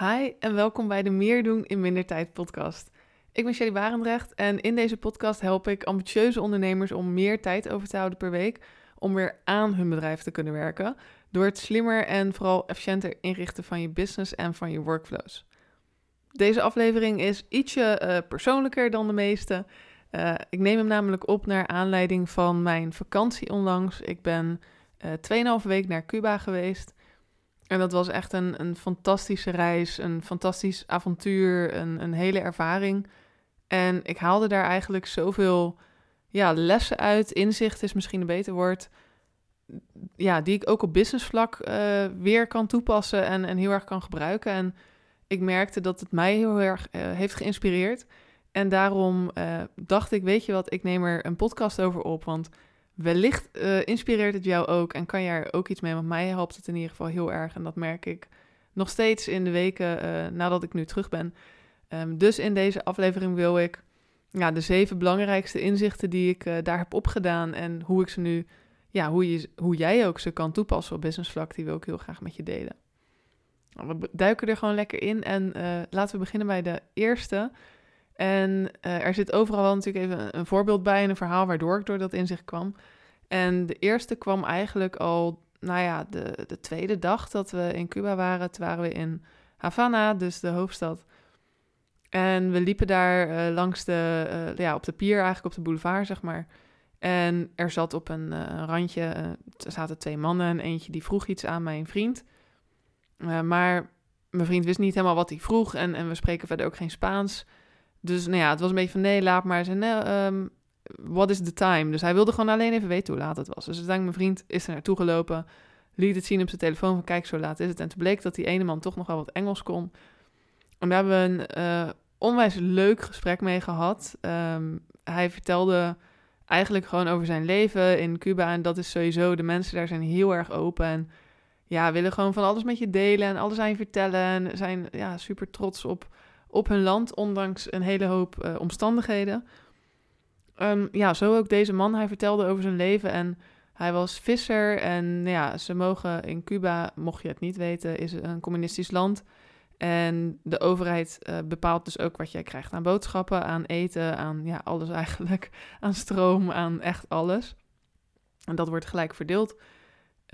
Hi en welkom bij de Meer doen in minder tijd podcast. Ik ben Shelly Barendrecht en in deze podcast help ik ambitieuze ondernemers om meer tijd over te houden per week om weer aan hun bedrijf te kunnen werken door het slimmer en vooral efficiënter inrichten van je business en van je workflows. Deze aflevering is ietsje uh, persoonlijker dan de meeste. Uh, ik neem hem namelijk op naar aanleiding van mijn vakantie onlangs. Ik ben uh, 2,5 week naar Cuba geweest. En dat was echt een, een fantastische reis, een fantastisch avontuur, een, een hele ervaring. En ik haalde daar eigenlijk zoveel ja, lessen uit. Inzicht is misschien een beter woord. Ja, die ik ook op businessvlak uh, weer kan toepassen en, en heel erg kan gebruiken. En ik merkte dat het mij heel erg uh, heeft geïnspireerd. En daarom uh, dacht ik, weet je wat, ik neem er een podcast over op. Want wellicht uh, inspireert het jou ook en kan je er ook iets mee. Want mij helpt het in ieder geval heel erg. En dat merk ik nog steeds in de weken uh, nadat ik nu terug ben. Um, dus in deze aflevering wil ik ja, de zeven belangrijkste inzichten die ik uh, daar heb opgedaan. En hoe ik ze nu, ja, hoe, je, hoe jij ook ze kan toepassen op businessvlak, die wil ik heel graag met je delen. Nou, we duiken er gewoon lekker in en laten we beginnen bij de eerste. En uh, er zit overal wel natuurlijk even een, voorbeeld bij en een verhaal waardoor ik door dat inzicht kwam. En de eerste kwam eigenlijk al, nou ja, de, de tweede dag dat we in Cuba waren. Toen waren we in Havana, dus de hoofdstad. En we liepen daar uh, langs de, uh, ja, op de pier, eigenlijk op de boulevard, zeg maar. En er zat op een randje, er zaten twee mannen en eentje die vroeg iets aan mijn vriend. maar mijn vriend wist niet helemaal wat hij vroeg en, en we spreken verder ook geen Spaans. Dus nou ja, het was een beetje van nee, laat maar. Zei, nee, um, what is the time? Dus hij wilde gewoon alleen even weten hoe laat het was. Dus uiteindelijk mijn vriend is er naartoe gelopen, liet het zien op zijn telefoon van kijk, zo laat is het. En toen bleek dat die ene man toch nog wel wat Engels kon. En daar hebben we een uh, onwijs leuk gesprek mee gehad. Um, hij vertelde eigenlijk gewoon over zijn leven in Cuba. En dat is sowieso, de mensen daar zijn heel erg open en ja, willen gewoon van alles met je delen en alles aan je vertellen. En zijn ja, super trots op op hun land, ondanks een hele hoop uh, omstandigheden. Um, ja, zo ook deze man. Hij vertelde over zijn leven en hij was visser. En ja, ze mogen in Cuba, mocht je het niet weten, is een communistisch land. En de overheid uh, bepaalt dus ook wat jij krijgt aan boodschappen, aan eten, aan ja, alles eigenlijk. Aan stroom, aan echt alles. En dat wordt gelijk verdeeld.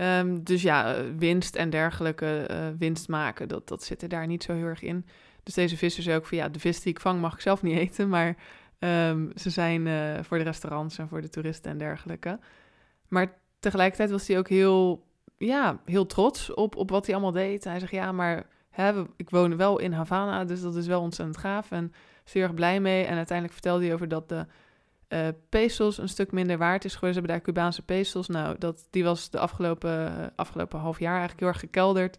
Um, dus ja, winst en dergelijke winst maken, dat, dat zit er daar niet zo heel erg in. Dus deze visser zei ook van ja, de vis die ik vang mag ik zelf niet eten, maar um, ze zijn uh, voor de restaurants en voor de toeristen en dergelijke. Maar tegelijkertijd was hij ook heel, ja, heel trots op, op wat hij allemaal deed. Hij zegt ja, maar hè, ik woon wel in Havana, dus dat is wel ontzettend gaaf en zeer erg blij mee. En uiteindelijk vertelde hij over dat de uh, pesos een stuk minder waard is geworden. Ze hebben daar Cubaanse pesos. Nou, dat, die was de afgelopen, uh, afgelopen half jaar eigenlijk heel erg gekelderd.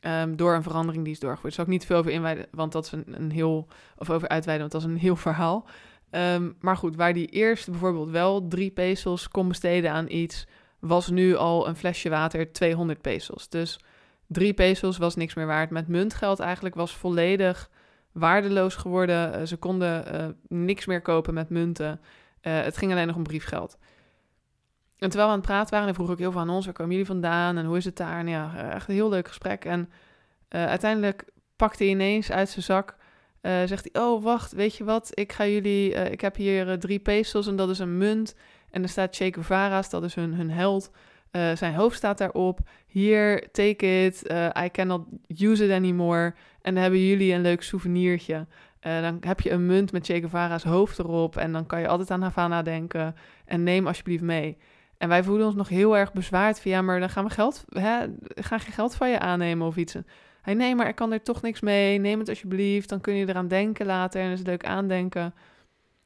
Um, door een verandering die is doorgevoerd. Daar zal ik niet veel over inwijden, want dat is een, heel. Of over uitweiden, want dat is een heel verhaal. Um, maar goed, waar die eerst bijvoorbeeld wel drie pesos kon besteden aan iets, was nu al een flesje water 200 pesos. Dus drie pesos was niks meer waard. Met muntgeld eigenlijk was volledig waardeloos geworden. Uh, ze konden uh, niks meer kopen met munten. Uh, het ging alleen nog om briefgeld. En terwijl we aan het praten waren, en vroeg ik heel veel aan ons, waar komen jullie vandaan en hoe is het daar? En ja, eh, echt een heel leuk gesprek. En uh, uiteindelijk pakte hij ineens uit zijn zak, uh, zegt hij, oh wacht, weet je wat, ik ga jullie, uh, ik heb hier drie pesos en dat is een munt. En er staat Che Guevara's, dat is hun, hun held. zijn hoofd staat daarop. Hier, take it, I cannot use it anymore. En dan hebben jullie een leuk souvenirtje. dan heb je een munt met Che Guevara's hoofd erop en dan kan je altijd aan Havana denken. En neem alsjeblieft mee. En wij voelen ons nog heel erg bezwaard van ja, maar dan gaan we geld, hè, gaan geen geld van je aannemen of iets. Hij nee, maar ik kan er toch niks mee. Neem het alsjeblieft. Dan kun je eraan denken later en is het leuk aandenken.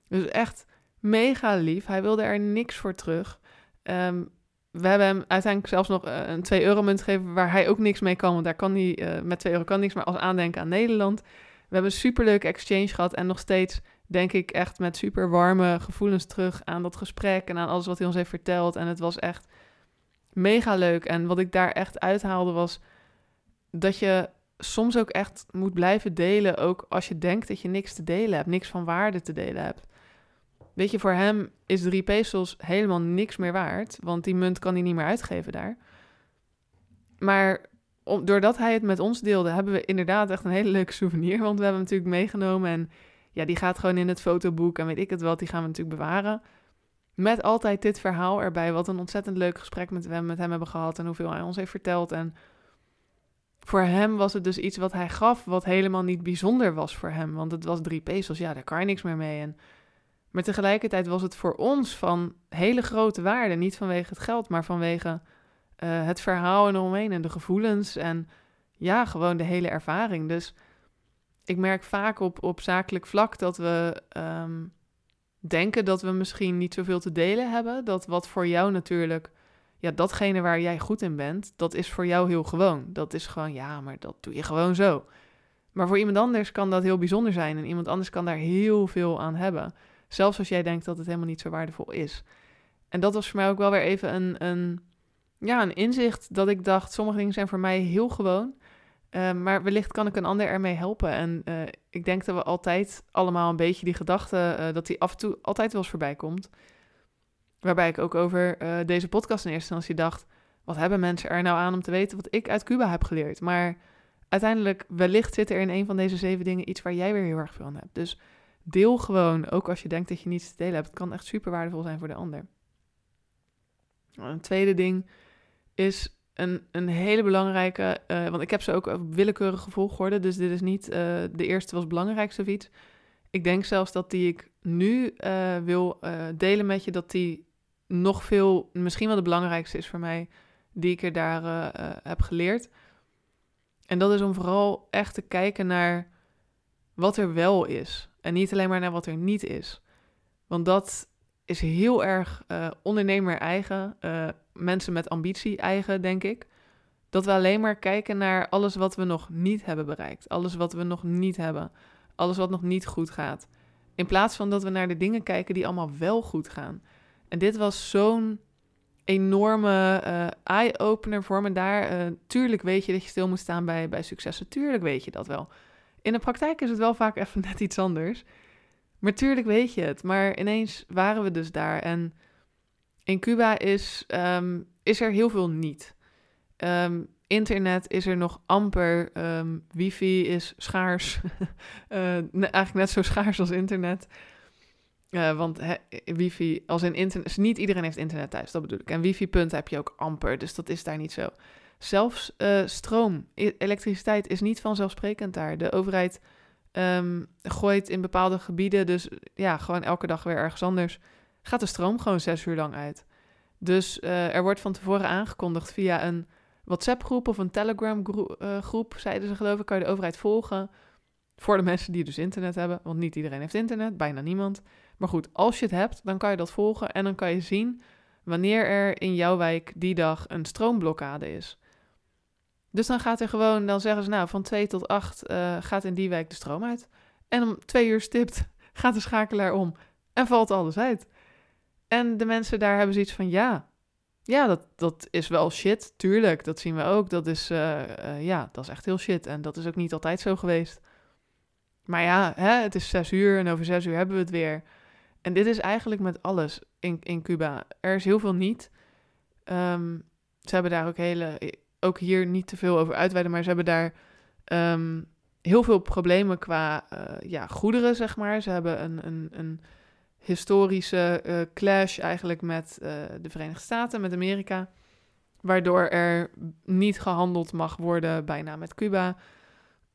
Dus echt mega lief. Hij wilde er niks voor terug. Um, we hebben hem uiteindelijk zelfs nog uh, een 2 euro munt gegeven waar hij ook niks mee kan. Want daar kan hij uh, met 2 euro kan niks, maar als aandenken aan Nederland. We hebben een superleuke exchange gehad en nog steeds denk ik echt met super warme gevoelens terug aan dat gesprek en aan alles wat hij ons heeft verteld. En het was echt mega leuk. En wat ik daar echt uithaalde was dat je soms ook echt moet blijven delen, ook als je denkt dat je niks te delen hebt, niks van waarde te delen hebt. Weet je, voor hem is drie pesos helemaal niks meer waard, want die munt kan hij niet meer uitgeven daar. Maar doordat hij het met ons deelde, hebben we inderdaad echt een hele leuke souvenir. Want we hebben hem natuurlijk meegenomen. En ja, die gaat gewoon in het fotoboek en weet ik het wat. Die gaan we natuurlijk bewaren. Met altijd dit verhaal erbij. Wat een ontzettend leuk gesprek met hem, met hem hebben gehad. En hoeveel hij ons heeft verteld. En voor hem was het dus iets wat hij gaf. Wat helemaal niet bijzonder was voor hem. Want het was drie pesos. Ja, daar kan je niks meer mee. En, maar tegelijkertijd was het voor ons van hele grote waarde. Niet vanwege het geld, maar vanwege uh, het verhaal en omheen en de gevoelens en ja, gewoon de hele ervaring. Dus ik merk vaak op, op zakelijk vlak dat we um, denken dat we misschien niet zoveel te delen hebben. Dat wat voor jou natuurlijk, ja, datgene waar jij goed in bent, dat is voor jou heel gewoon. Dat is gewoon, ja, maar dat doe je gewoon zo. Maar voor iemand anders kan dat heel bijzonder zijn en iemand anders kan daar heel veel aan hebben. Zelfs als jij denkt dat het helemaal niet zo waardevol is. En dat was voor mij ook wel weer even een, een ja, een inzicht dat ik dacht, sommige dingen zijn voor mij heel gewoon. Uh, maar wellicht kan ik een ander ermee helpen. En uh, ik denk dat we altijd allemaal een beetje die gedachte, uh, dat die af en toe altijd wel eens voorbij komt. Waarbij ik ook over deze podcast in eerste instantie dacht, wat hebben mensen er nou aan om te weten wat ik uit Cuba heb geleerd? Maar uiteindelijk, wellicht zit er in een van deze zeven dingen iets waar jij weer heel erg veel aan hebt. Dus deel gewoon, ook als je denkt dat je niets te delen hebt. Het kan echt super waardevol zijn voor de ander. Een tweede ding is een, een hele belangrijke, uh, want ik heb ze ook op willekeurige volgorde, dus dit is niet uh, de eerste was belangrijkste of iets. Ik denk zelfs dat die ik nu uh, wil delen met je, dat die nog veel, misschien wel de belangrijkste is voor mij, die ik er daar heb geleerd. En dat is om vooral echt te kijken naar wat er wel is. En niet alleen maar naar wat er niet is. Want dat is heel erg ondernemer eigen mensen met ambitie eigen, denk ik. Dat we alleen maar kijken naar alles wat we nog niet hebben bereikt. Alles wat we nog niet hebben. Alles wat nog niet goed gaat. In plaats van dat we naar de dingen kijken die allemaal wel goed gaan. En dit was zo'n enorme uh, eye-opener voor me daar. Uh, tuurlijk weet je dat je stil moet staan bij, bij successen. Tuurlijk weet je dat wel. In de praktijk is het wel vaak even net iets anders. Maar tuurlijk weet je het. Maar ineens waren we dus daar. En in Cuba is, um, is er heel veel niet. Um, internet is er nog amper. Um, wifi is schaars. uh, eigenlijk net zo schaars als internet. Uh, want wifi, als in internet, niet iedereen heeft internet thuis, dat bedoel ik. En wifi-punten heb je ook amper, dus dat is daar niet zo. Zelfs uh, stroom, e-, elektriciteit is niet vanzelfsprekend daar. De overheid gooit in bepaalde gebieden, dus ja, gewoon elke dag weer ergens anders gaat de stroom gewoon zes uur lang uit. Dus uh, er wordt van tevoren aangekondigd via een WhatsApp-groep of een Telegram-groep, uh, zeiden ze geloof ik, kan je de overheid volgen. Voor de mensen die dus internet hebben, want niet iedereen heeft internet, bijna niemand. Maar goed, als je het hebt, dan kan je dat volgen en dan kan je zien wanneer er in jouw wijk die dag een stroomblokkade is. Dus dan gaat er gewoon, dan zeggen ze nou van 2 tot 8 uh, gaat in die wijk de stroom uit. En om twee uur stipt gaat de schakelaar om en valt alles uit. En de mensen daar hebben zoiets van, ja, ja, dat, dat is wel shit, tuurlijk. Dat zien we ook. Dat is, uh, uh, ja, dat is echt heel shit. En dat is ook niet altijd zo geweest. Maar ja, hè, het is zes uur en over zes uur hebben we het weer. En dit is eigenlijk met alles in, in Cuba. Er is heel veel niet. Um, ze hebben daar ook hele, ook hier niet te veel over uitweiden, maar ze hebben daar um, heel veel problemen qua ja, goederen, zeg maar. Ze hebben een, een, een historische uh, clash eigenlijk met uh, de Verenigde Staten, met Amerika. Waardoor er niet gehandeld mag worden bijna met Cuba.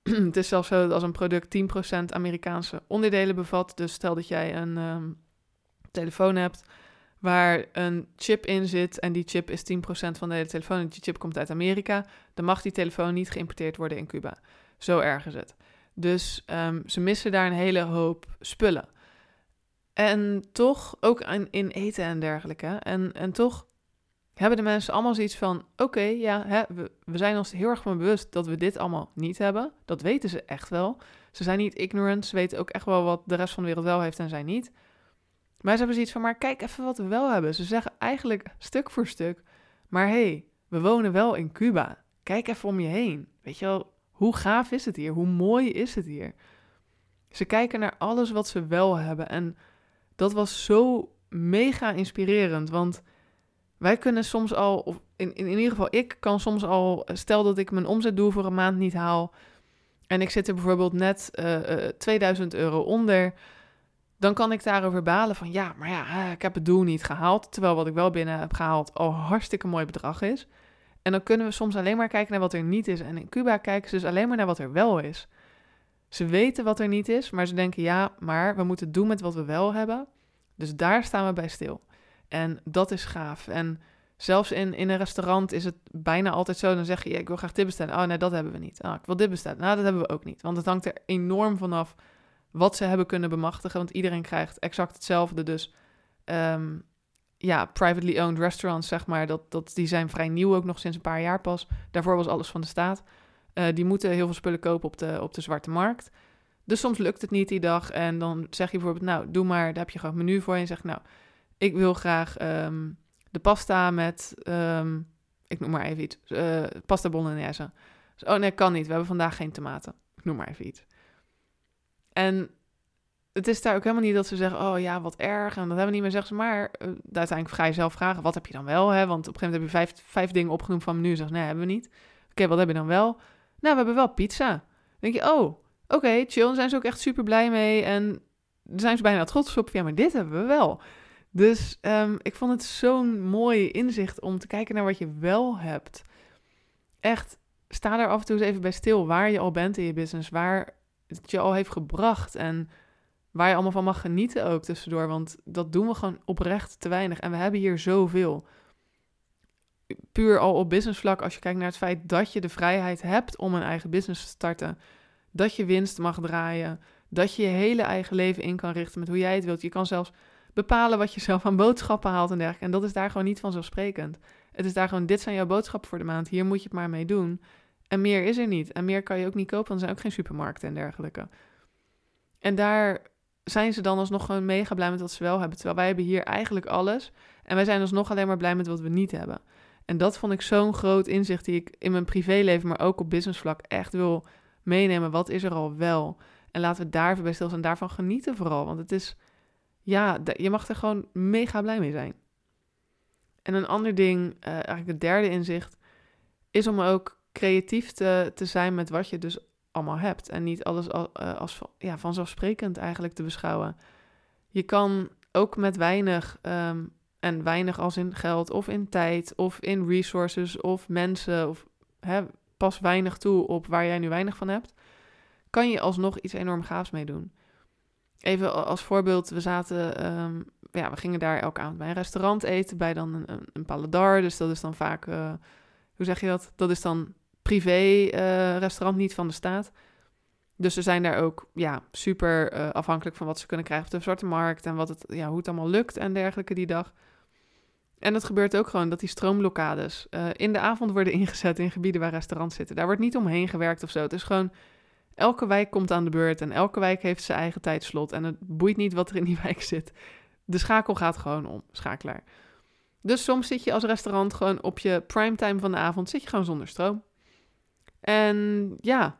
het is zelfs zo dat als een product 10% Amerikaanse onderdelen bevat. Dus stel dat jij een um, telefoon hebt waar een chip in zit en die chip is 10% van de hele telefoon en die chip komt uit Amerika, dan mag die telefoon niet geïmporteerd worden in Cuba. Zo erg is het. Dus um, ze missen daar een hele hoop spullen. En toch, ook in eten en dergelijke. En, en toch hebben de mensen allemaal zoiets van: oké, ja, hè, we, we zijn ons heel erg van bewust dat we dit allemaal niet hebben. Dat weten ze echt wel. Ze zijn niet ignorant, ze weten ook echt wel wat de rest van de wereld wel heeft en zij niet. Maar ze hebben zoiets van: maar kijk even wat we wel hebben. Ze zeggen eigenlijk stuk voor stuk: maar hé, hey, we wonen wel in Cuba. Kijk even om je heen. Weet je wel, hoe gaaf is het hier? Hoe mooi is het hier? Ze kijken naar alles wat ze wel hebben en dat was zo mega inspirerend. Want wij kunnen soms al, of in, in, in ieder geval ik kan soms al, stel dat ik mijn omzetdoel voor een maand niet haal en ik zit er bijvoorbeeld net uh, uh, 2000 euro onder, dan kan ik daarover balen van ja, maar ja, ik heb het doel niet gehaald, terwijl wat ik wel binnen heb gehaald al hartstikke mooi bedrag is. En dan kunnen we soms alleen maar kijken naar wat er niet is. En in Cuba kijken ze dus alleen maar naar wat er wel is. Ze weten wat er niet is, maar ze denken ja, maar we moeten doen met wat we wel hebben. Dus daar staan we bij stil. En dat is gaaf. En zelfs in, in een restaurant is het bijna altijd zo. Dan zeg je, ik wil graag dit bestellen. Oh nee, dat hebben we niet. Oh, ik wil dit bestellen. Nou, dat hebben we ook niet. Want het hangt er enorm vanaf wat ze hebben kunnen bemachtigen. Want iedereen krijgt exact hetzelfde. Dus um, ja, privately owned restaurants, zeg maar, dat, dat, die zijn vrij nieuw ook nog sinds een paar jaar pas. Daarvoor was alles van de staat. Uh, die moeten heel veel spullen kopen op de, op de zwarte markt. Dus soms lukt het niet die dag. En dan zeg je bijvoorbeeld, nou, doe maar, daar heb je gewoon een menu voor. En je zegt, nou, ik wil graag um, de pasta met, um, ik noem maar even iets, uh, pasta bolognese. Dus, oh nee, kan niet, we hebben vandaag geen tomaten. Ik noem maar even iets. En het is daar ook helemaal niet dat ze zeggen, oh ja, wat erg. En dat hebben we niet meer, zeggen ze. Maar uh, uiteindelijk ga je zelf vragen, wat heb je dan wel? Hè? Want op een gegeven moment heb je vijf, vijf dingen opgenoemd van menu. Zeg, nee, hebben we niet. Oké, wat heb je dan wel? Nou, we hebben wel pizza. Dan denk je, oh, oké, chill. Dan zijn ze ook echt super blij mee. En daar zijn ze bijna trots op. Ja, maar dit hebben we wel. Dus um, ik vond het zo'n mooi inzicht om te kijken naar wat je wel hebt. Echt, sta daar af en toe eens even bij stil waar je al bent in je business. Waar het je al heeft gebracht. En waar je allemaal van mag genieten ook tussendoor. Want dat doen we gewoon oprecht te weinig. En we hebben hier zoveel. Puur al op businessvlak, als je kijkt naar het feit dat je de vrijheid hebt om een eigen business te starten. Dat je winst mag draaien. Dat je je hele eigen leven in kan richten met hoe jij het wilt. Je kan zelfs bepalen wat je zelf aan boodschappen haalt en dergelijke. En dat is daar gewoon niet vanzelfsprekend. Het is daar gewoon, dit zijn jouw boodschappen voor de maand. Hier moet je het maar mee doen. En meer is er niet. En meer kan je ook niet kopen, er zijn ook geen supermarkten en dergelijke. En daar zijn ze dan alsnog gewoon mega blij met wat ze wel hebben. Terwijl wij hebben hier eigenlijk alles. En wij zijn alsnog alleen maar blij met wat we niet hebben. En dat vond ik zo'n groot inzicht die ik in mijn privéleven, maar ook op businessvlak echt wil meenemen. Wat is er al wel? En laten we daar bij stilstaan daarvan genieten vooral. Want het is, ja, je mag er gewoon mega blij mee zijn. En een ander ding, uh, eigenlijk het derde inzicht, is om ook creatief te, te zijn met wat je dus allemaal hebt. En niet alles als, uh, als ja, vanzelfsprekend eigenlijk te beschouwen. Je kan ook met weinig, um, en weinig als in geld of in tijd of in resources of mensen, of hè, pas weinig toe op waar jij nu weinig van hebt, kan je alsnog iets enorm gaafs mee doen. Even als voorbeeld, we zaten, um, ja, we gingen daar elke avond bij een restaurant eten, bij dan een, een, paladar. Dus dat is dan vaak, uh, hoe zeg je dat? Dat is dan privé-restaurant, eh, niet van de staat. Dus ze zijn daar ook ja, super uh, afhankelijk van wat ze kunnen krijgen op de zwarte markt en wat het, ja, hoe het allemaal lukt en dergelijke die dag. En het gebeurt ook gewoon dat die stroomlokkades uh, in de avond worden ingezet in gebieden waar restaurants zitten. Daar wordt niet omheen gewerkt of zo. Het is gewoon, elke wijk komt aan de beurt en elke wijk heeft zijn eigen tijdslot. En het boeit niet wat er in die wijk zit. De schakel gaat gewoon om, schakelaar. Dus soms zit je als restaurant gewoon op je primetime van de avond, zit je gewoon zonder stroom. En ja,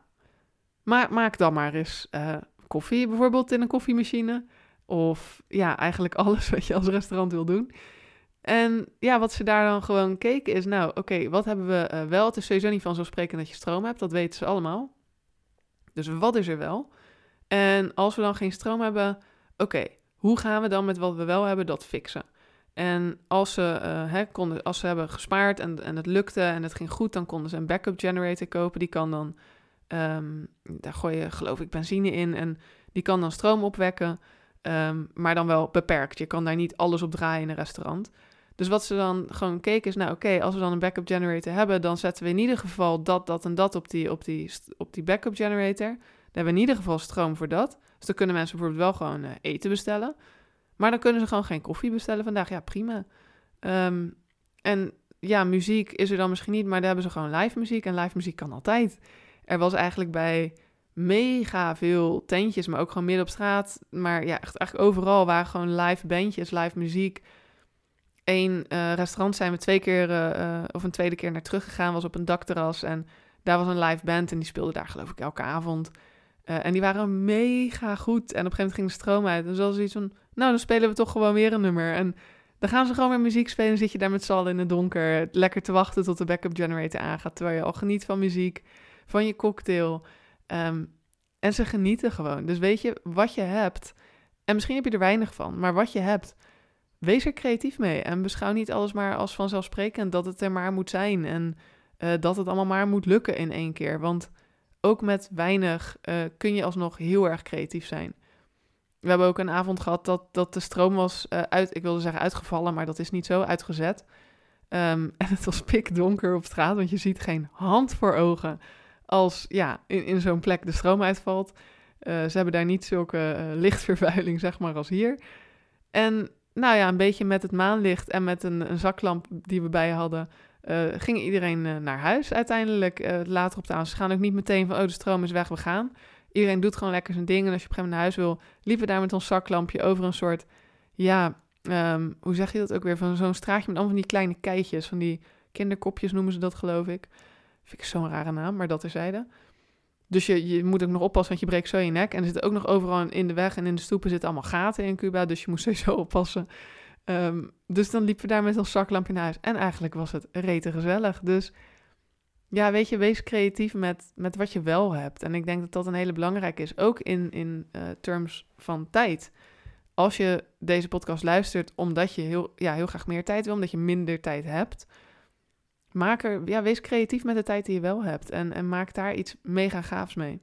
maak dan maar eens uh, koffie bijvoorbeeld in een koffiemachine. Of ja, eigenlijk alles wat je als restaurant wil doen. En ja, wat ze daar dan gewoon keken is, nou oké, wat hebben we uh, wel? Het is sowieso niet vanzelfsprekend dat je stroom hebt, dat weten ze allemaal. Dus wat is er wel? En als we dan geen stroom hebben, oké, hoe gaan we dan met wat we wel hebben dat fixen? En als ze, hè, konden, als ze hebben gespaard en, en het lukte en het ging goed, dan konden ze een backup generator kopen. Die kan dan, um, daar gooi je geloof ik benzine in en die kan dan stroom opwekken, um, maar dan wel beperkt. Je kan daar niet alles op draaien in een restaurant. Dus wat ze dan gewoon keken is, nou oké, als we dan een backup generator hebben, dan zetten we in ieder geval dat, dat en dat op die, op die, op die backup generator. Dan hebben we in ieder geval stroom voor dat. Dus dan kunnen mensen bijvoorbeeld wel gewoon uh, eten bestellen. Maar dan kunnen ze gewoon geen koffie bestellen vandaag. Ja, prima. Um, en ja, muziek is er dan misschien niet, maar daar hebben ze gewoon live muziek. En live muziek kan altijd. Er was eigenlijk bij mega veel tentjes, maar ook gewoon midden op straat. Maar ja, echt eigenlijk overal waren gewoon live bandjes, live muziek. Eén uh, restaurant zijn we twee keer, uh, of een tweede keer naar teruggegaan, was op een dakterras. En daar was een live band en die speelde daar geloof ik elke avond. En die waren mega goed. En op een gegeven moment ging de stroom uit. En zoals iets van, nou, dan spelen we toch gewoon weer een nummer. En Dan gaan ze gewoon weer muziek spelen. Zit je daar met z'n allen in het donker. Lekker te wachten tot de backup generator aangaat. Terwijl je al geniet van muziek, van je cocktail. Ehm, en ze genieten gewoon. Dus weet je, wat je hebt. En misschien heb je er weinig van. Maar wat je hebt, wees er creatief mee. En beschouw niet alles maar als vanzelfsprekend dat het er maar moet zijn. En uh, dat het allemaal maar moet lukken in één keer. Want ook met weinig uh, kun je alsnog heel erg creatief zijn. We hebben ook een avond gehad dat, dat de stroom was uh, uit, ik wilde zeggen uitgevallen, maar dat is niet zo, uitgezet. Um, en het was pikdonker op straat, want je ziet geen hand voor ogen als ja, in, in zo'n plek de stroom uitvalt. Uh, ze hebben daar niet zulke uh, lichtvervuiling, zeg maar, als hier. En nou ja, een beetje met het maanlicht en met een, zaklamp die we bij hadden, uh, ging iedereen naar huis uiteindelijk. later op de avond. Ze gaan ook niet meteen van, oh, de stroom is weg, we gaan. Iedereen doet gewoon lekker zijn ding. En als je op een gegeven moment naar huis wil, liepen we daar met ons zaklampje over een soort, ja, um, hoe zeg je dat ook weer? Van zo'n straatje met allemaal van die kleine keitjes, van die kinderkopjes noemen ze dat, geloof ik. Vind ik zo'n rare naam, maar dat terzijde. Dus je, je moet ook nog oppassen, want je breekt zo je nek. En er zitten ook nog overal in de weg en in de stoepen zitten allemaal gaten in Cuba. Dus je moet sowieso oppassen. Um, dus dan liepen we daar met ons zaklampje naar huis. En eigenlijk was het rete gezellig. Dus ja, weet je, wees creatief met, met wat je wel hebt. En ik denk dat dat een hele belangrijke is. Ook in, in uh, terms van tijd. Als je deze podcast luistert omdat je heel, ja, heel graag meer tijd wil, omdat je minder tijd hebt maak er, ja, wees creatief met de tijd die je wel hebt en, en maak daar iets mega gaafs mee.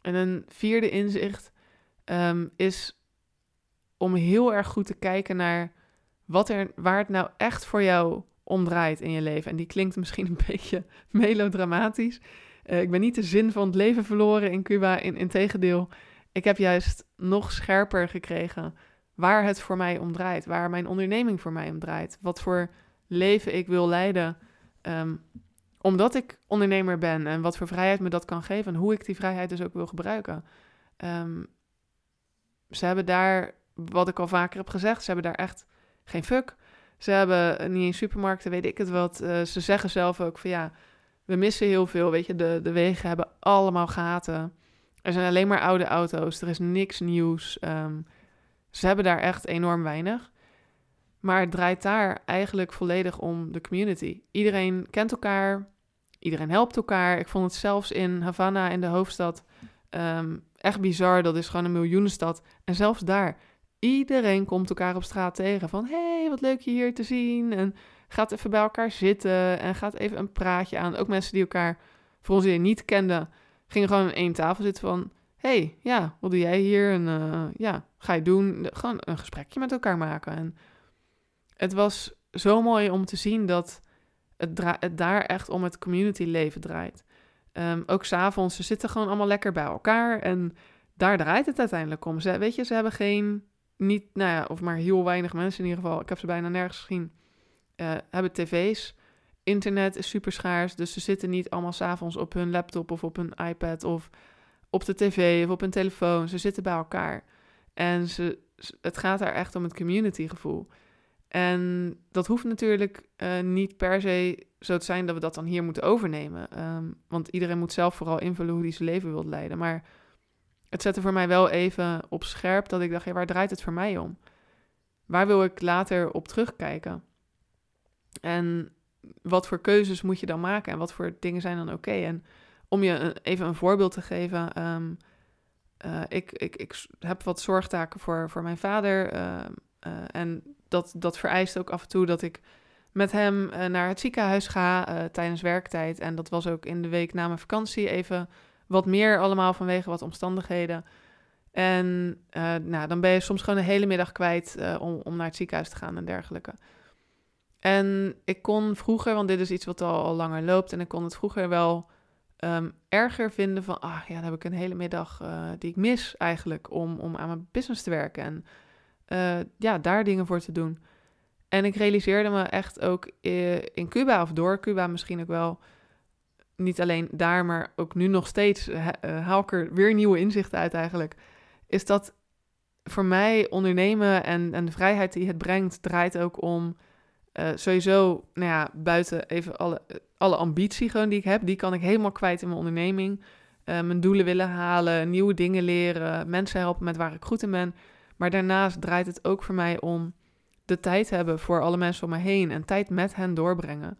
En een vierde inzicht um, is om heel erg goed te kijken naar wat er, waar het nou echt voor jou om draait in je leven. En die klinkt misschien een beetje melodramatisch. Uh, ik ben niet de zin van het leven verloren in Cuba. In, integendeel, ik heb juist nog scherper gekregen waar het voor mij om draait. Waar mijn onderneming voor mij om draait. Wat voor leven ik wil leiden. Um, omdat ik ondernemer ben en wat voor vrijheid me dat kan geven en hoe ik die vrijheid dus ook wil gebruiken. Um, ze hebben daar, wat ik al vaker heb gezegd, ze hebben daar echt geen fuck. Ze hebben niet in supermarkten, weet ik het wat. Uh, ze zeggen zelf ook van ja, we missen heel veel. Weet je, de, de wegen hebben allemaal gaten. Er zijn alleen maar oude auto's. Er is niks nieuws. Um, ze hebben daar echt enorm weinig. Maar het draait daar eigenlijk volledig om de community. Iedereen kent elkaar, iedereen helpt elkaar. Ik vond het zelfs in Havana, in de hoofdstad, um, echt bizar. Dat is gewoon een miljoenenstad. En zelfs daar, iedereen komt elkaar op straat tegen. Van, hey, wat leuk je hier te zien. En gaat even bij elkaar zitten en gaat even een praatje aan. Ook mensen die elkaar voor ons niet kenden, gingen gewoon aan één tafel zitten van... hey, ja, wat doe jij hier? En uh, ja, ga je doen? Gewoon een gesprekje met elkaar maken. En het was zo mooi om te zien dat het, daar echt om het community leven draait. Um, ook s'avonds, ze zitten gewoon allemaal lekker bij elkaar en daar draait het uiteindelijk om. Ze, weet je, ze hebben geen, niet, nou ja, of maar heel weinig mensen in ieder geval, ik heb ze bijna nergens gezien, uh, hebben tv's. Internet is super schaars, dus ze zitten niet allemaal s'avonds op hun laptop of op hun iPad of op de tv of op hun telefoon. Ze zitten bij elkaar. En ze, het gaat daar echt om het community gevoel. En dat hoeft natuurlijk uh, niet per se zo te zijn dat we dat dan hier moeten overnemen. Um, want iedereen moet zelf vooral invullen hoe hij zijn leven wil leiden. Maar het zette voor mij wel even op scherp dat ik dacht, ja, waar draait het voor mij om? Waar wil ik later op terugkijken? En wat voor keuzes moet je dan maken en wat voor dingen zijn dan oké? En om je even een voorbeeld te geven, um, uh, ik, ik, ik heb wat zorgtaken voor, voor mijn vader. Uh, uh, en dat, dat vereist ook af en toe dat ik met hem uh, naar het ziekenhuis ga uh, tijdens werktijd. En dat was ook in de week na mijn vakantie even wat meer allemaal vanwege wat omstandigheden. En uh, nou, dan ben je soms gewoon een hele middag kwijt om, om naar het ziekenhuis te gaan en dergelijke. En ik kon vroeger, want dit is iets wat al, langer loopt, en ik kon het vroeger wel um, erger vinden van, ah ja, dan heb ik een hele middag die ik mis eigenlijk om, om aan mijn business te werken. En uh, ja, daar dingen voor te doen. En ik realiseerde me echt ook eh, in Cuba of door Cuba misschien ook wel. Niet alleen daar, maar ook nu nog steeds uh, haal ik er weer nieuwe inzichten uit eigenlijk. Is dat voor mij ondernemen en, en de vrijheid die het brengt, draait ook om sowieso, nou ja, buiten even alle, alle ambitie gewoon die ik heb, die kan ik helemaal kwijt in mijn onderneming. Uh, mijn doelen willen halen, nieuwe dingen leren, mensen helpen met waar ik goed in ben. Maar daarnaast draait het ook voor mij om de tijd hebben voor alle mensen om me heen en tijd met hen doorbrengen.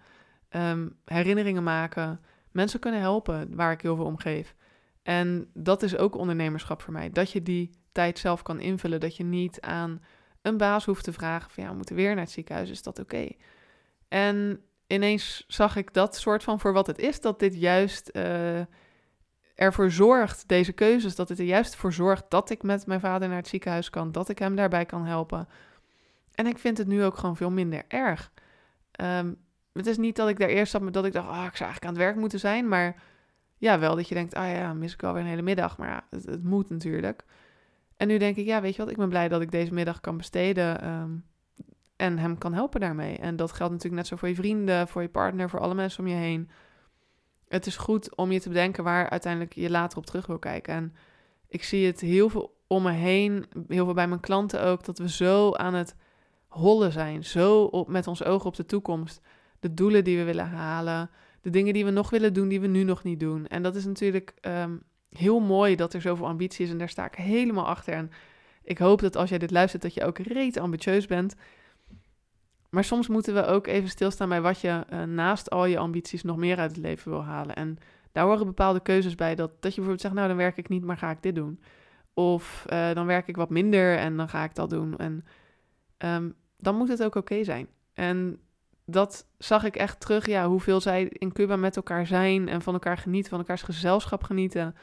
Ehm, herinneringen maken, mensen kunnen helpen waar ik heel veel om geef. En dat is ook ondernemerschap voor mij. Dat je die tijd zelf kan invullen. Dat je niet aan een baas hoeft te vragen van ja, we moeten weer naar het ziekenhuis, is dat oké? En ineens zag ik dat soort van voor wat het is, dat dit juist uh, ervoor zorgt, deze keuzes, dat het er juist voor zorgt dat ik met mijn vader naar het ziekenhuis kan, dat ik hem daarbij kan helpen. En ik vind het nu ook gewoon veel minder erg. Um, het is niet dat ik daar eerst zat dat ik dacht, ah, ik zou eigenlijk aan het werk moeten zijn, maar ja, wel dat je denkt, ah ja, mis ik alweer een hele middag, maar ja, het, het moet natuurlijk. En nu denk ik, ja, weet je wat, ik ben blij dat ik deze middag kan besteden ehm, en hem kan helpen daarmee. En dat geldt natuurlijk net zo voor je vrienden, voor je partner, voor alle mensen om je heen. Het is goed om je te bedenken waar uiteindelijk je later op terug wil kijken. En ik zie het heel veel om me heen, heel veel bij mijn klanten ook, dat we zo aan het hollen zijn, zo op, met ons ogen op de toekomst. De doelen die we willen halen, de dingen die we nog willen doen, die we nu nog niet doen. En dat is natuurlijk ehm, heel mooi dat er zoveel ambitie is en daar sta ik helemaal achter. En ik hoop dat als jij dit luistert, dat je ook reet ambitieus bent. Maar soms moeten we ook even stilstaan bij wat je uh, naast al je ambities nog meer uit het leven wil halen. En daar horen bepaalde keuzes bij. Dat, dat je bijvoorbeeld zegt, nou dan werk ik niet, maar ga ik dit doen. Of uh, dan werk ik wat minder en dan ga ik dat doen. En um, dan moet het ook oké zijn. En dat zag ik echt terug, ja, hoeveel zij in Cuba met elkaar zijn en van elkaar genieten, van elkaars gezelschap genieten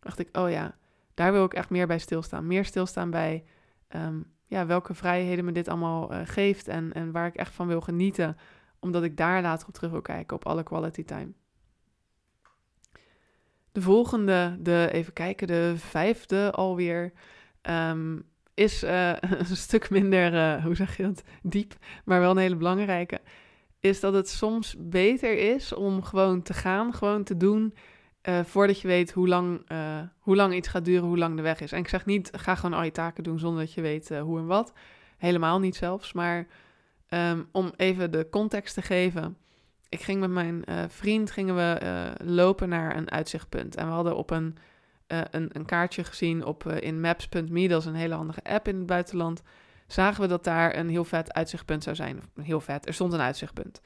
dacht ik, oh ja, daar wil ik echt meer bij stilstaan. Meer stilstaan bij um, ja, welke vrijheden me dit allemaal uh, geeft en, en waar ik echt van wil genieten. Omdat ik daar later op terug wil kijken, op alle quality time. De volgende, de, even kijken, de vijfde alweer, um, is uh, een stuk minder, uh, hoe zeg je dat, diep, maar wel een hele belangrijke. Is dat het soms beter is om gewoon te gaan, gewoon te doen uh, voordat je weet hoe lang, uh, hoe lang iets gaat duren, hoe lang de weg is. En ik zeg niet, ga gewoon al je taken doen zonder dat je weet uh, hoe en wat. Helemaal niet zelfs. Maar um, om even de context te geven. Ik ging met mijn vriend gingen we lopen naar een uitzichtpunt. En we hadden op een, een, een, kaartje gezien op, in maps.me, dat is een hele handige app in het buitenland. Zagen we dat daar een heel vet uitzichtpunt zou zijn. Heel vet, er stond een uitzichtpunt.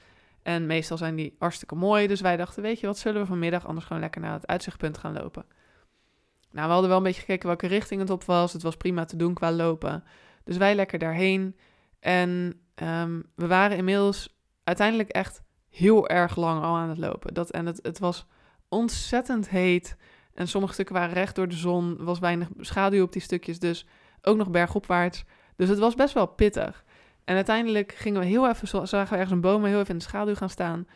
En meestal zijn die hartstikke mooi. Dus wij dachten, weet je wat, zullen we vanmiddag anders gewoon lekker naar het uitzichtpunt gaan lopen. Nou, we hadden wel een beetje gekeken welke richting het op was. Het was prima te doen qua lopen. Dus wij lekker daarheen. En um, we waren inmiddels uiteindelijk echt heel erg lang al aan het lopen. Dat, en het, het was ontzettend heet. En sommige stukken waren recht door de zon. Er was weinig schaduw op die stukjes. Dus ook nog bergopwaarts. Dus het was best wel pittig. En uiteindelijk gingen we heel even, zagen we ergens een boom, heel even in de schaduw gaan staan.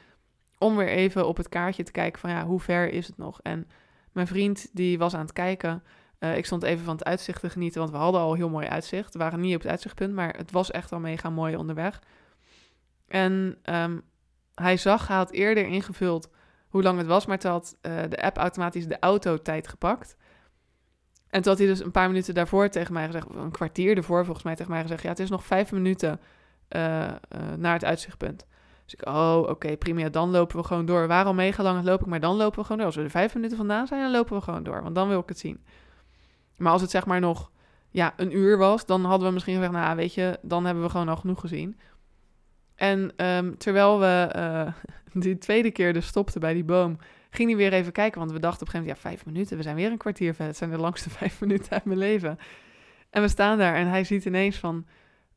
Om weer even op het kaartje te kijken van ja, hoe ver is het nog? En mijn vriend die was aan het kijken. Uh, ik stond even van het uitzicht te genieten, want we hadden al heel mooi uitzicht. We waren niet op het uitzichtpunt, maar het was echt al mega mooi onderweg. En um, hij zag, hij had eerder ingevuld hoe lang het was, maar toen had uh, de app automatisch de autotijd gepakt. En toen had hij dus een paar minuten daarvoor tegen mij gezegd, een kwartier ervoor volgens mij tegen mij gezegd, ja, het is nog vijf minuten uh, uh, naar het uitzichtpunt. Dus ik, oh, oké, prima, dan lopen we gewoon door. We waren al mega lang loop ik, maar dan lopen we gewoon door. Als we er vijf minuten vandaan zijn, dan lopen we gewoon door, want dan wil ik het zien. Maar als het zeg maar nog ja, een uur was, dan hadden we misschien gezegd, nou weet je, dan hebben we gewoon al genoeg gezien. En um, terwijl we uh, die tweede keer dus stopten bij die boom, ging hij weer even kijken, want we dachten op een gegeven moment, ja, vijf minuten, we zijn weer een kwartier verder. Het zijn de langste vijf minuten uit mijn leven. En we staan daar en hij ziet ineens van,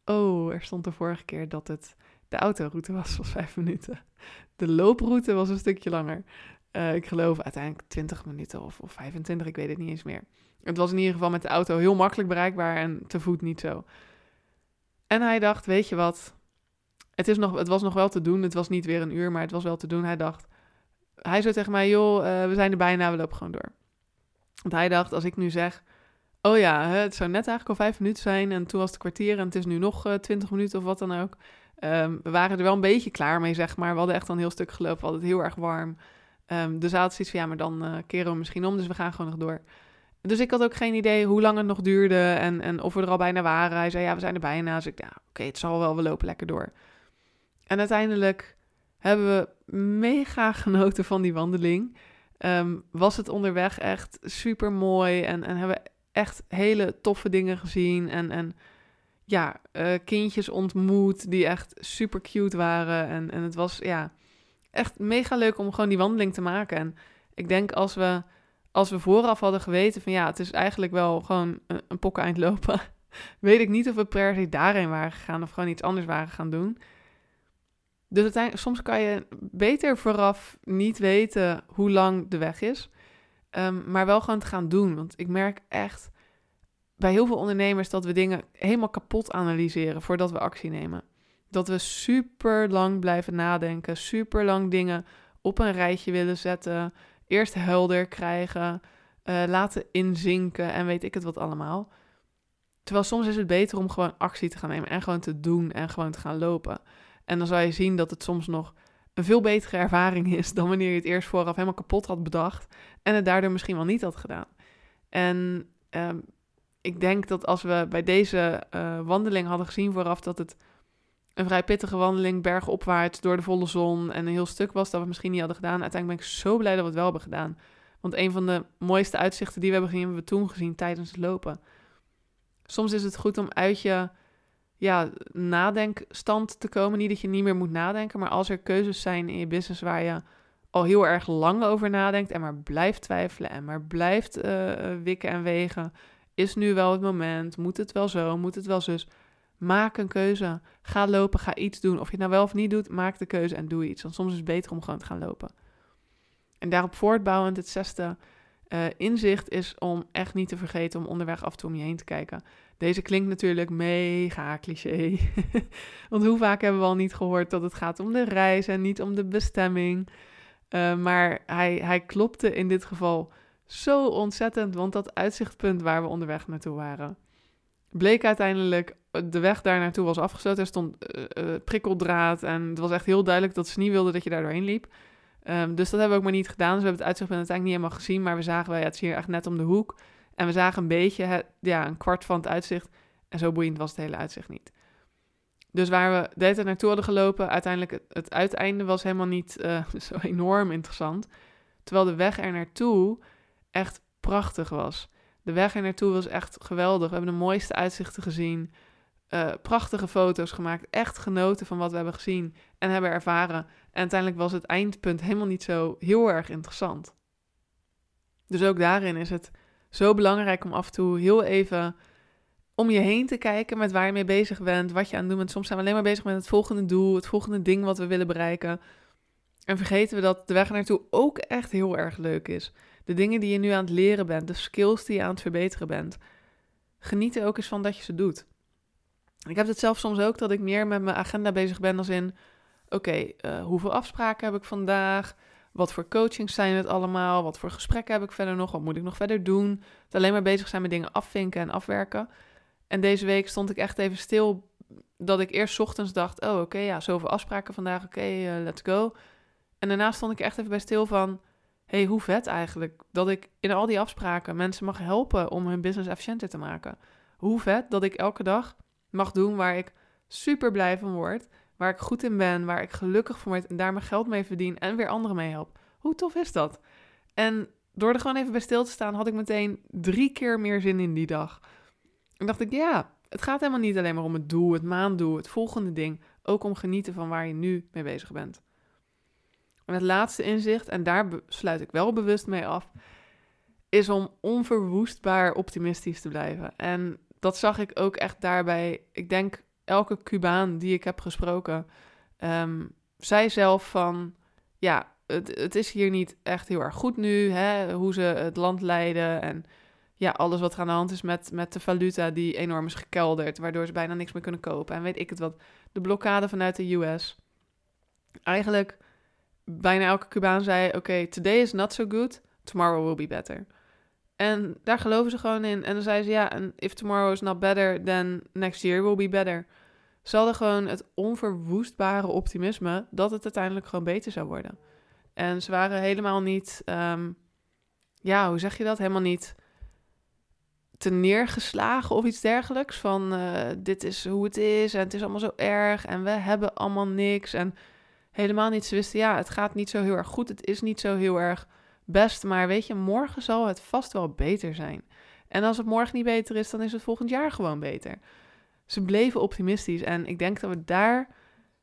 oh, er stond de vorige keer dat het de autoroute was van vijf minuten. De looproute was een stukje langer. Uh, ik geloof uiteindelijk 20 minuten of, of 25, ik weet het niet eens meer. Het was in ieder geval met de auto heel makkelijk bereikbaar en te voet niet zo. En hij dacht, weet je wat, het, is nog, het was nog wel te doen. Het was niet weer een uur, maar het was wel te doen. Hij dacht, hij zei tegen mij, joh, uh, we zijn er bijna, we lopen gewoon door. Want hij dacht, als ik nu zeg, oh ja, het zou net eigenlijk al vijf minuten zijn en toen was het kwartier en het is nu nog uh, twintig minuten of wat dan ook. Um, we waren er wel een beetje klaar mee, zeg maar. We hadden echt al een heel stuk gelopen, we hadden het heel erg warm. Um, dus hij had zoiets van, ja, maar dan uh, keren we misschien om, dus we gaan gewoon nog door. Dus ik had ook geen idee hoe lang het nog duurde en, en of we er al bijna waren. Hij zei, ja, we zijn er bijna. Dus ik, ja, oké, het zal wel, we lopen lekker door. En uiteindelijk hebben we mega genoten van die wandeling. Um, was het onderweg echt super mooi en, en hebben we echt hele toffe dingen gezien. En, en ja, uh, kindjes ontmoet die echt super cute waren. En, en het was ja, echt mega leuk om gewoon die wandeling te maken. En ik denk als we, als we vooraf hadden geweten van ja, het is eigenlijk wel gewoon een, een pokken eind lopen. weet ik niet of we per se daarheen waren gegaan of gewoon iets anders waren gaan doen. Dus soms kan je beter vooraf niet weten hoe lang de weg is, um, maar wel gewoon te gaan doen. Want ik merk echt bij heel veel ondernemers dat we dingen helemaal kapot analyseren voordat we actie nemen. Dat we super lang blijven nadenken, super lang dingen op een rijtje willen zetten, eerst helder krijgen, uh, laten inzinken en weet ik het wat allemaal. Terwijl soms is het beter om gewoon actie te gaan nemen en gewoon te doen en gewoon te gaan lopen. En dan zal je zien dat het soms nog een veel betere ervaring is dan wanneer je het eerst vooraf helemaal kapot had bedacht en het daardoor misschien wel niet had gedaan. En um, ik denk dat als we bij deze uh, wandeling hadden gezien vooraf dat het een vrij pittige wandeling bergopwaarts door de volle zon en een heel stuk was dat we misschien niet hadden gedaan. Uiteindelijk ben ik zo blij dat we het wel hebben gedaan. Want een van de mooiste uitzichten die we hebben gezien, hebben we toen gezien tijdens het lopen. Soms is het goed om uit je ja, nadenkstand te komen. Niet dat je niet meer moet nadenken, maar als er keuzes zijn in je business waar je al heel erg lang over nadenkt en maar blijft twijfelen en maar blijft uh, wikken en wegen, is nu wel het moment? Moet het wel zo? Moet het wel zus? Maak een keuze. Ga lopen, ga iets doen. Of je het nou wel of niet doet, maak de keuze en doe iets. Want soms is het beter om gewoon te gaan lopen. En daarop voortbouwend, het zesde uh, inzicht is om echt niet te vergeten om onderweg af en toe om je heen te kijken. Deze klinkt natuurlijk mega cliché. Want hoe vaak hebben we al niet gehoord dat het gaat om de reis en niet om de bestemming. Uh, maar hij, hij klopte in dit geval zo ontzettend, want dat uitzichtpunt waar we onderweg naartoe waren, bleek uiteindelijk, de weg daar naartoe was afgesloten. Er stond prikkeldraad en het was echt heel duidelijk dat ze niet wilden dat je daar doorheen liep. Um, dus dat hebben we ook maar niet gedaan. Dus we hebben het uitzichtpunt uiteindelijk niet helemaal gezien, maar we zagen wel, ja, het is hier echt net om de hoek. En we zagen een beetje, het, ja, een kwart van het uitzicht. En zo boeiend was het hele uitzicht niet. Dus waar we de naartoe hadden gelopen, uiteindelijk het, het uiteinde was helemaal niet uh, zo enorm interessant. Terwijl de weg er naartoe echt prachtig was. De weg er naartoe was echt geweldig. We hebben de mooiste uitzichten gezien. Uh, prachtige foto's gemaakt. Echt genoten van wat we hebben gezien en hebben ervaren. En uiteindelijk was het eindpunt helemaal niet zo heel erg interessant. Dus ook daarin is het zo belangrijk om af en toe heel even om je heen te kijken met waar je mee bezig bent, wat je aan het doen bent. Soms zijn we alleen maar bezig met het volgende doel, het volgende ding wat we willen bereiken. En vergeten we dat de weg naartoe ook echt heel erg leuk is. De dingen die je nu aan het leren bent, de skills die je aan het verbeteren bent. Geniet er ook eens van dat je ze doet. Ik heb het zelf soms ook dat ik meer met mijn agenda bezig ben als in... Oké, eh, hoeveel afspraken heb ik vandaag? Wat voor coachings zijn het allemaal? Wat voor gesprekken heb ik verder nog? Wat moet ik nog verder doen? Het alleen maar bezig zijn met dingen afvinken en afwerken. En deze week stond ik echt even stil dat ik eerst ochtends dacht... Oh, oké, ja, zoveel afspraken vandaag. Oké, eh, let's go. En daarna stond ik echt even bij stil van hey, hoe vet eigenlijk dat ik in al die afspraken mensen mag helpen om hun business efficiënter te maken. Hoe vet dat ik elke dag mag doen waar ik super blij van word, waar ik goed in ben, waar ik gelukkig van word en daar mijn geld mee verdien en weer anderen mee help. Hoe tof is dat? En door er gewoon even bij stil te staan, had ik meteen drie keer meer zin in die dag. En dacht ik, ja, het gaat helemaal niet alleen maar om het doel, het maanddoel, het volgende ding. Ook om genieten van waar je nu mee bezig bent. En het laatste inzicht, en daar sluit ik wel bewust mee af, is om onverwoestbaar optimistisch te blijven. En dat zag ik ook echt daarbij. Ik denk elke Cubaan die ik heb gesproken, um, zei zelf van, ja, het, het is hier niet echt heel erg goed nu, hè, hoe ze het land leiden en ja, alles wat er aan de hand is met, met de valuta die enorm is gekelderd, waardoor ze bijna niks meer kunnen kopen. En weet ik het wat, de blokkade vanuit de US. Eigenlijk bijna elke Cubaan zei: Oké, today is not so good, tomorrow will be better. En daar geloven ze gewoon in. En dan zei ze: Ja, en if tomorrow is not better, then next year will be better. Ze hadden gewoon het onverwoestbare optimisme dat het uiteindelijk gewoon beter zou worden. En ze waren helemaal niet, um, ja, hoe zeg je dat? Helemaal niet te neergeslagen of iets dergelijks. Van uh, dit is hoe het is en het is allemaal zo erg en we hebben allemaal niks. En helemaal niet. Ze wisten, ja, het gaat niet zo heel erg goed. Het is niet zo heel erg best. Maar weet je, morgen zal het vast wel beter zijn. En als het morgen niet beter is, dan is het volgend jaar gewoon beter. ze bleven optimistisch. En ik denk dat we daar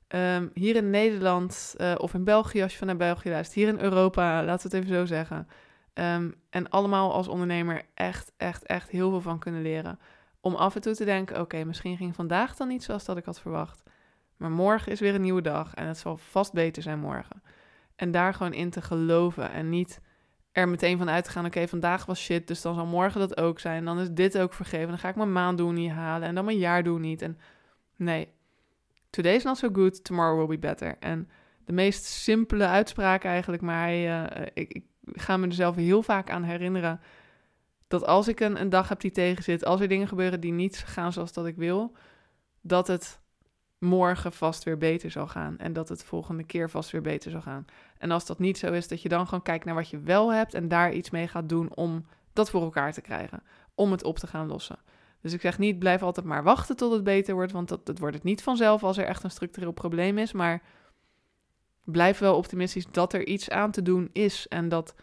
ehm, hier in Nederland eh, of in België, als je vanuit België luistert, hier in Europa, laten we het even zo zeggen. Ehm, en allemaal als ondernemer echt, echt, echt heel veel van kunnen leren. Om af en toe te denken: oké, misschien ging vandaag dan niet zoals dat ik had verwacht. Maar morgen is weer een nieuwe dag en het zal vast beter zijn morgen. En daar gewoon in te geloven en niet er meteen van uit te gaan: oké, vandaag was shit, dus dan zal morgen dat ook zijn. Dan is dit ook vergeven. Dan ga ik mijn maanddoel niet halen en dan mijn jaardoel niet. En nee, today is not so good, tomorrow will be better. En de meest simpele uitspraak eigenlijk, maar uh, ik, ik ga me er zelf heel vaak aan herinneren dat als ik een, een dag heb die tegenzit, als er dingen gebeuren die niet gaan zoals dat ik wil, dat het morgen vast weer beter zal gaan. En dat het volgende keer vast weer beter zal gaan. En als dat niet zo is, dat je dan gewoon kijkt naar wat je wel hebt en daar iets mee gaat doen om dat voor elkaar te krijgen. Om het op te gaan lossen. Dus ik zeg niet, blijf altijd maar wachten tot het beter wordt, want dat, dat wordt het niet vanzelf als er echt een structureel probleem is. Maar blijf wel optimistisch dat er iets aan te doen is en dat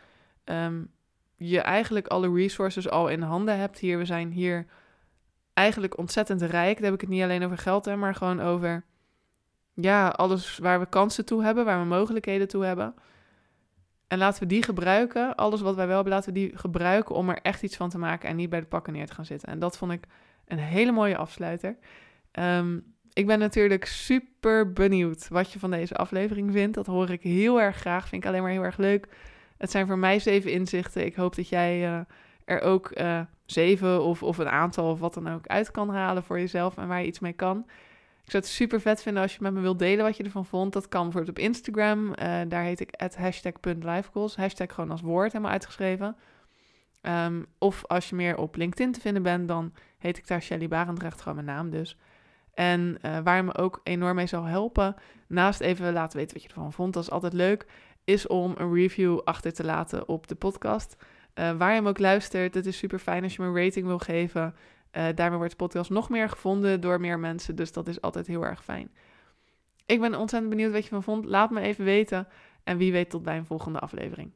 um, je eigenlijk alle resources al in handen hebt hier. We zijn hier eigenlijk ontzettend rijk. Daar heb ik het niet alleen over geld, hè, maar gewoon over ja, alles waar we kansen toe hebben, waar we mogelijkheden toe hebben. En laten we die gebruiken, alles wat wij wel hebben, laten we die gebruiken om er echt iets van te maken en niet bij de pakken neer te gaan zitten. En dat vond ik een hele mooie afsluiter. Ehm, ik ben natuurlijk super benieuwd wat je van deze aflevering vindt. Dat hoor ik heel erg graag. Vind ik alleen maar heel erg leuk. Het zijn voor mij zeven inzichten. Ik hoop dat jij uh, er ook uh, zeven of, of een aantal of wat dan ook uit kan halen voor jezelf en waar je iets mee kan. Ik zou het super vet vinden als je met me wilt delen wat je ervan vond. Dat kan bijvoorbeeld op Instagram. Uh, daar heet ik hashtag.lifegoals. Hashtag gewoon als woord helemaal uitgeschreven. Um, of als je meer op LinkedIn te vinden bent, dan heet ik daar Shelly Barendrecht, gewoon mijn naam dus. En uh, waar je me ook enorm mee zal helpen, naast even laten weten wat je ervan vond, dat is altijd leuk, is om een review achter te laten op de podcast. Uh, waar je hem ook luistert, het is super fijn als je me een rating wil geven. Uh, daarmee wordt de podcast nog meer gevonden door meer mensen, dus dat is altijd heel erg fijn. Ik ben ontzettend benieuwd wat je van vond. Laat me even weten en wie weet tot bij een volgende aflevering.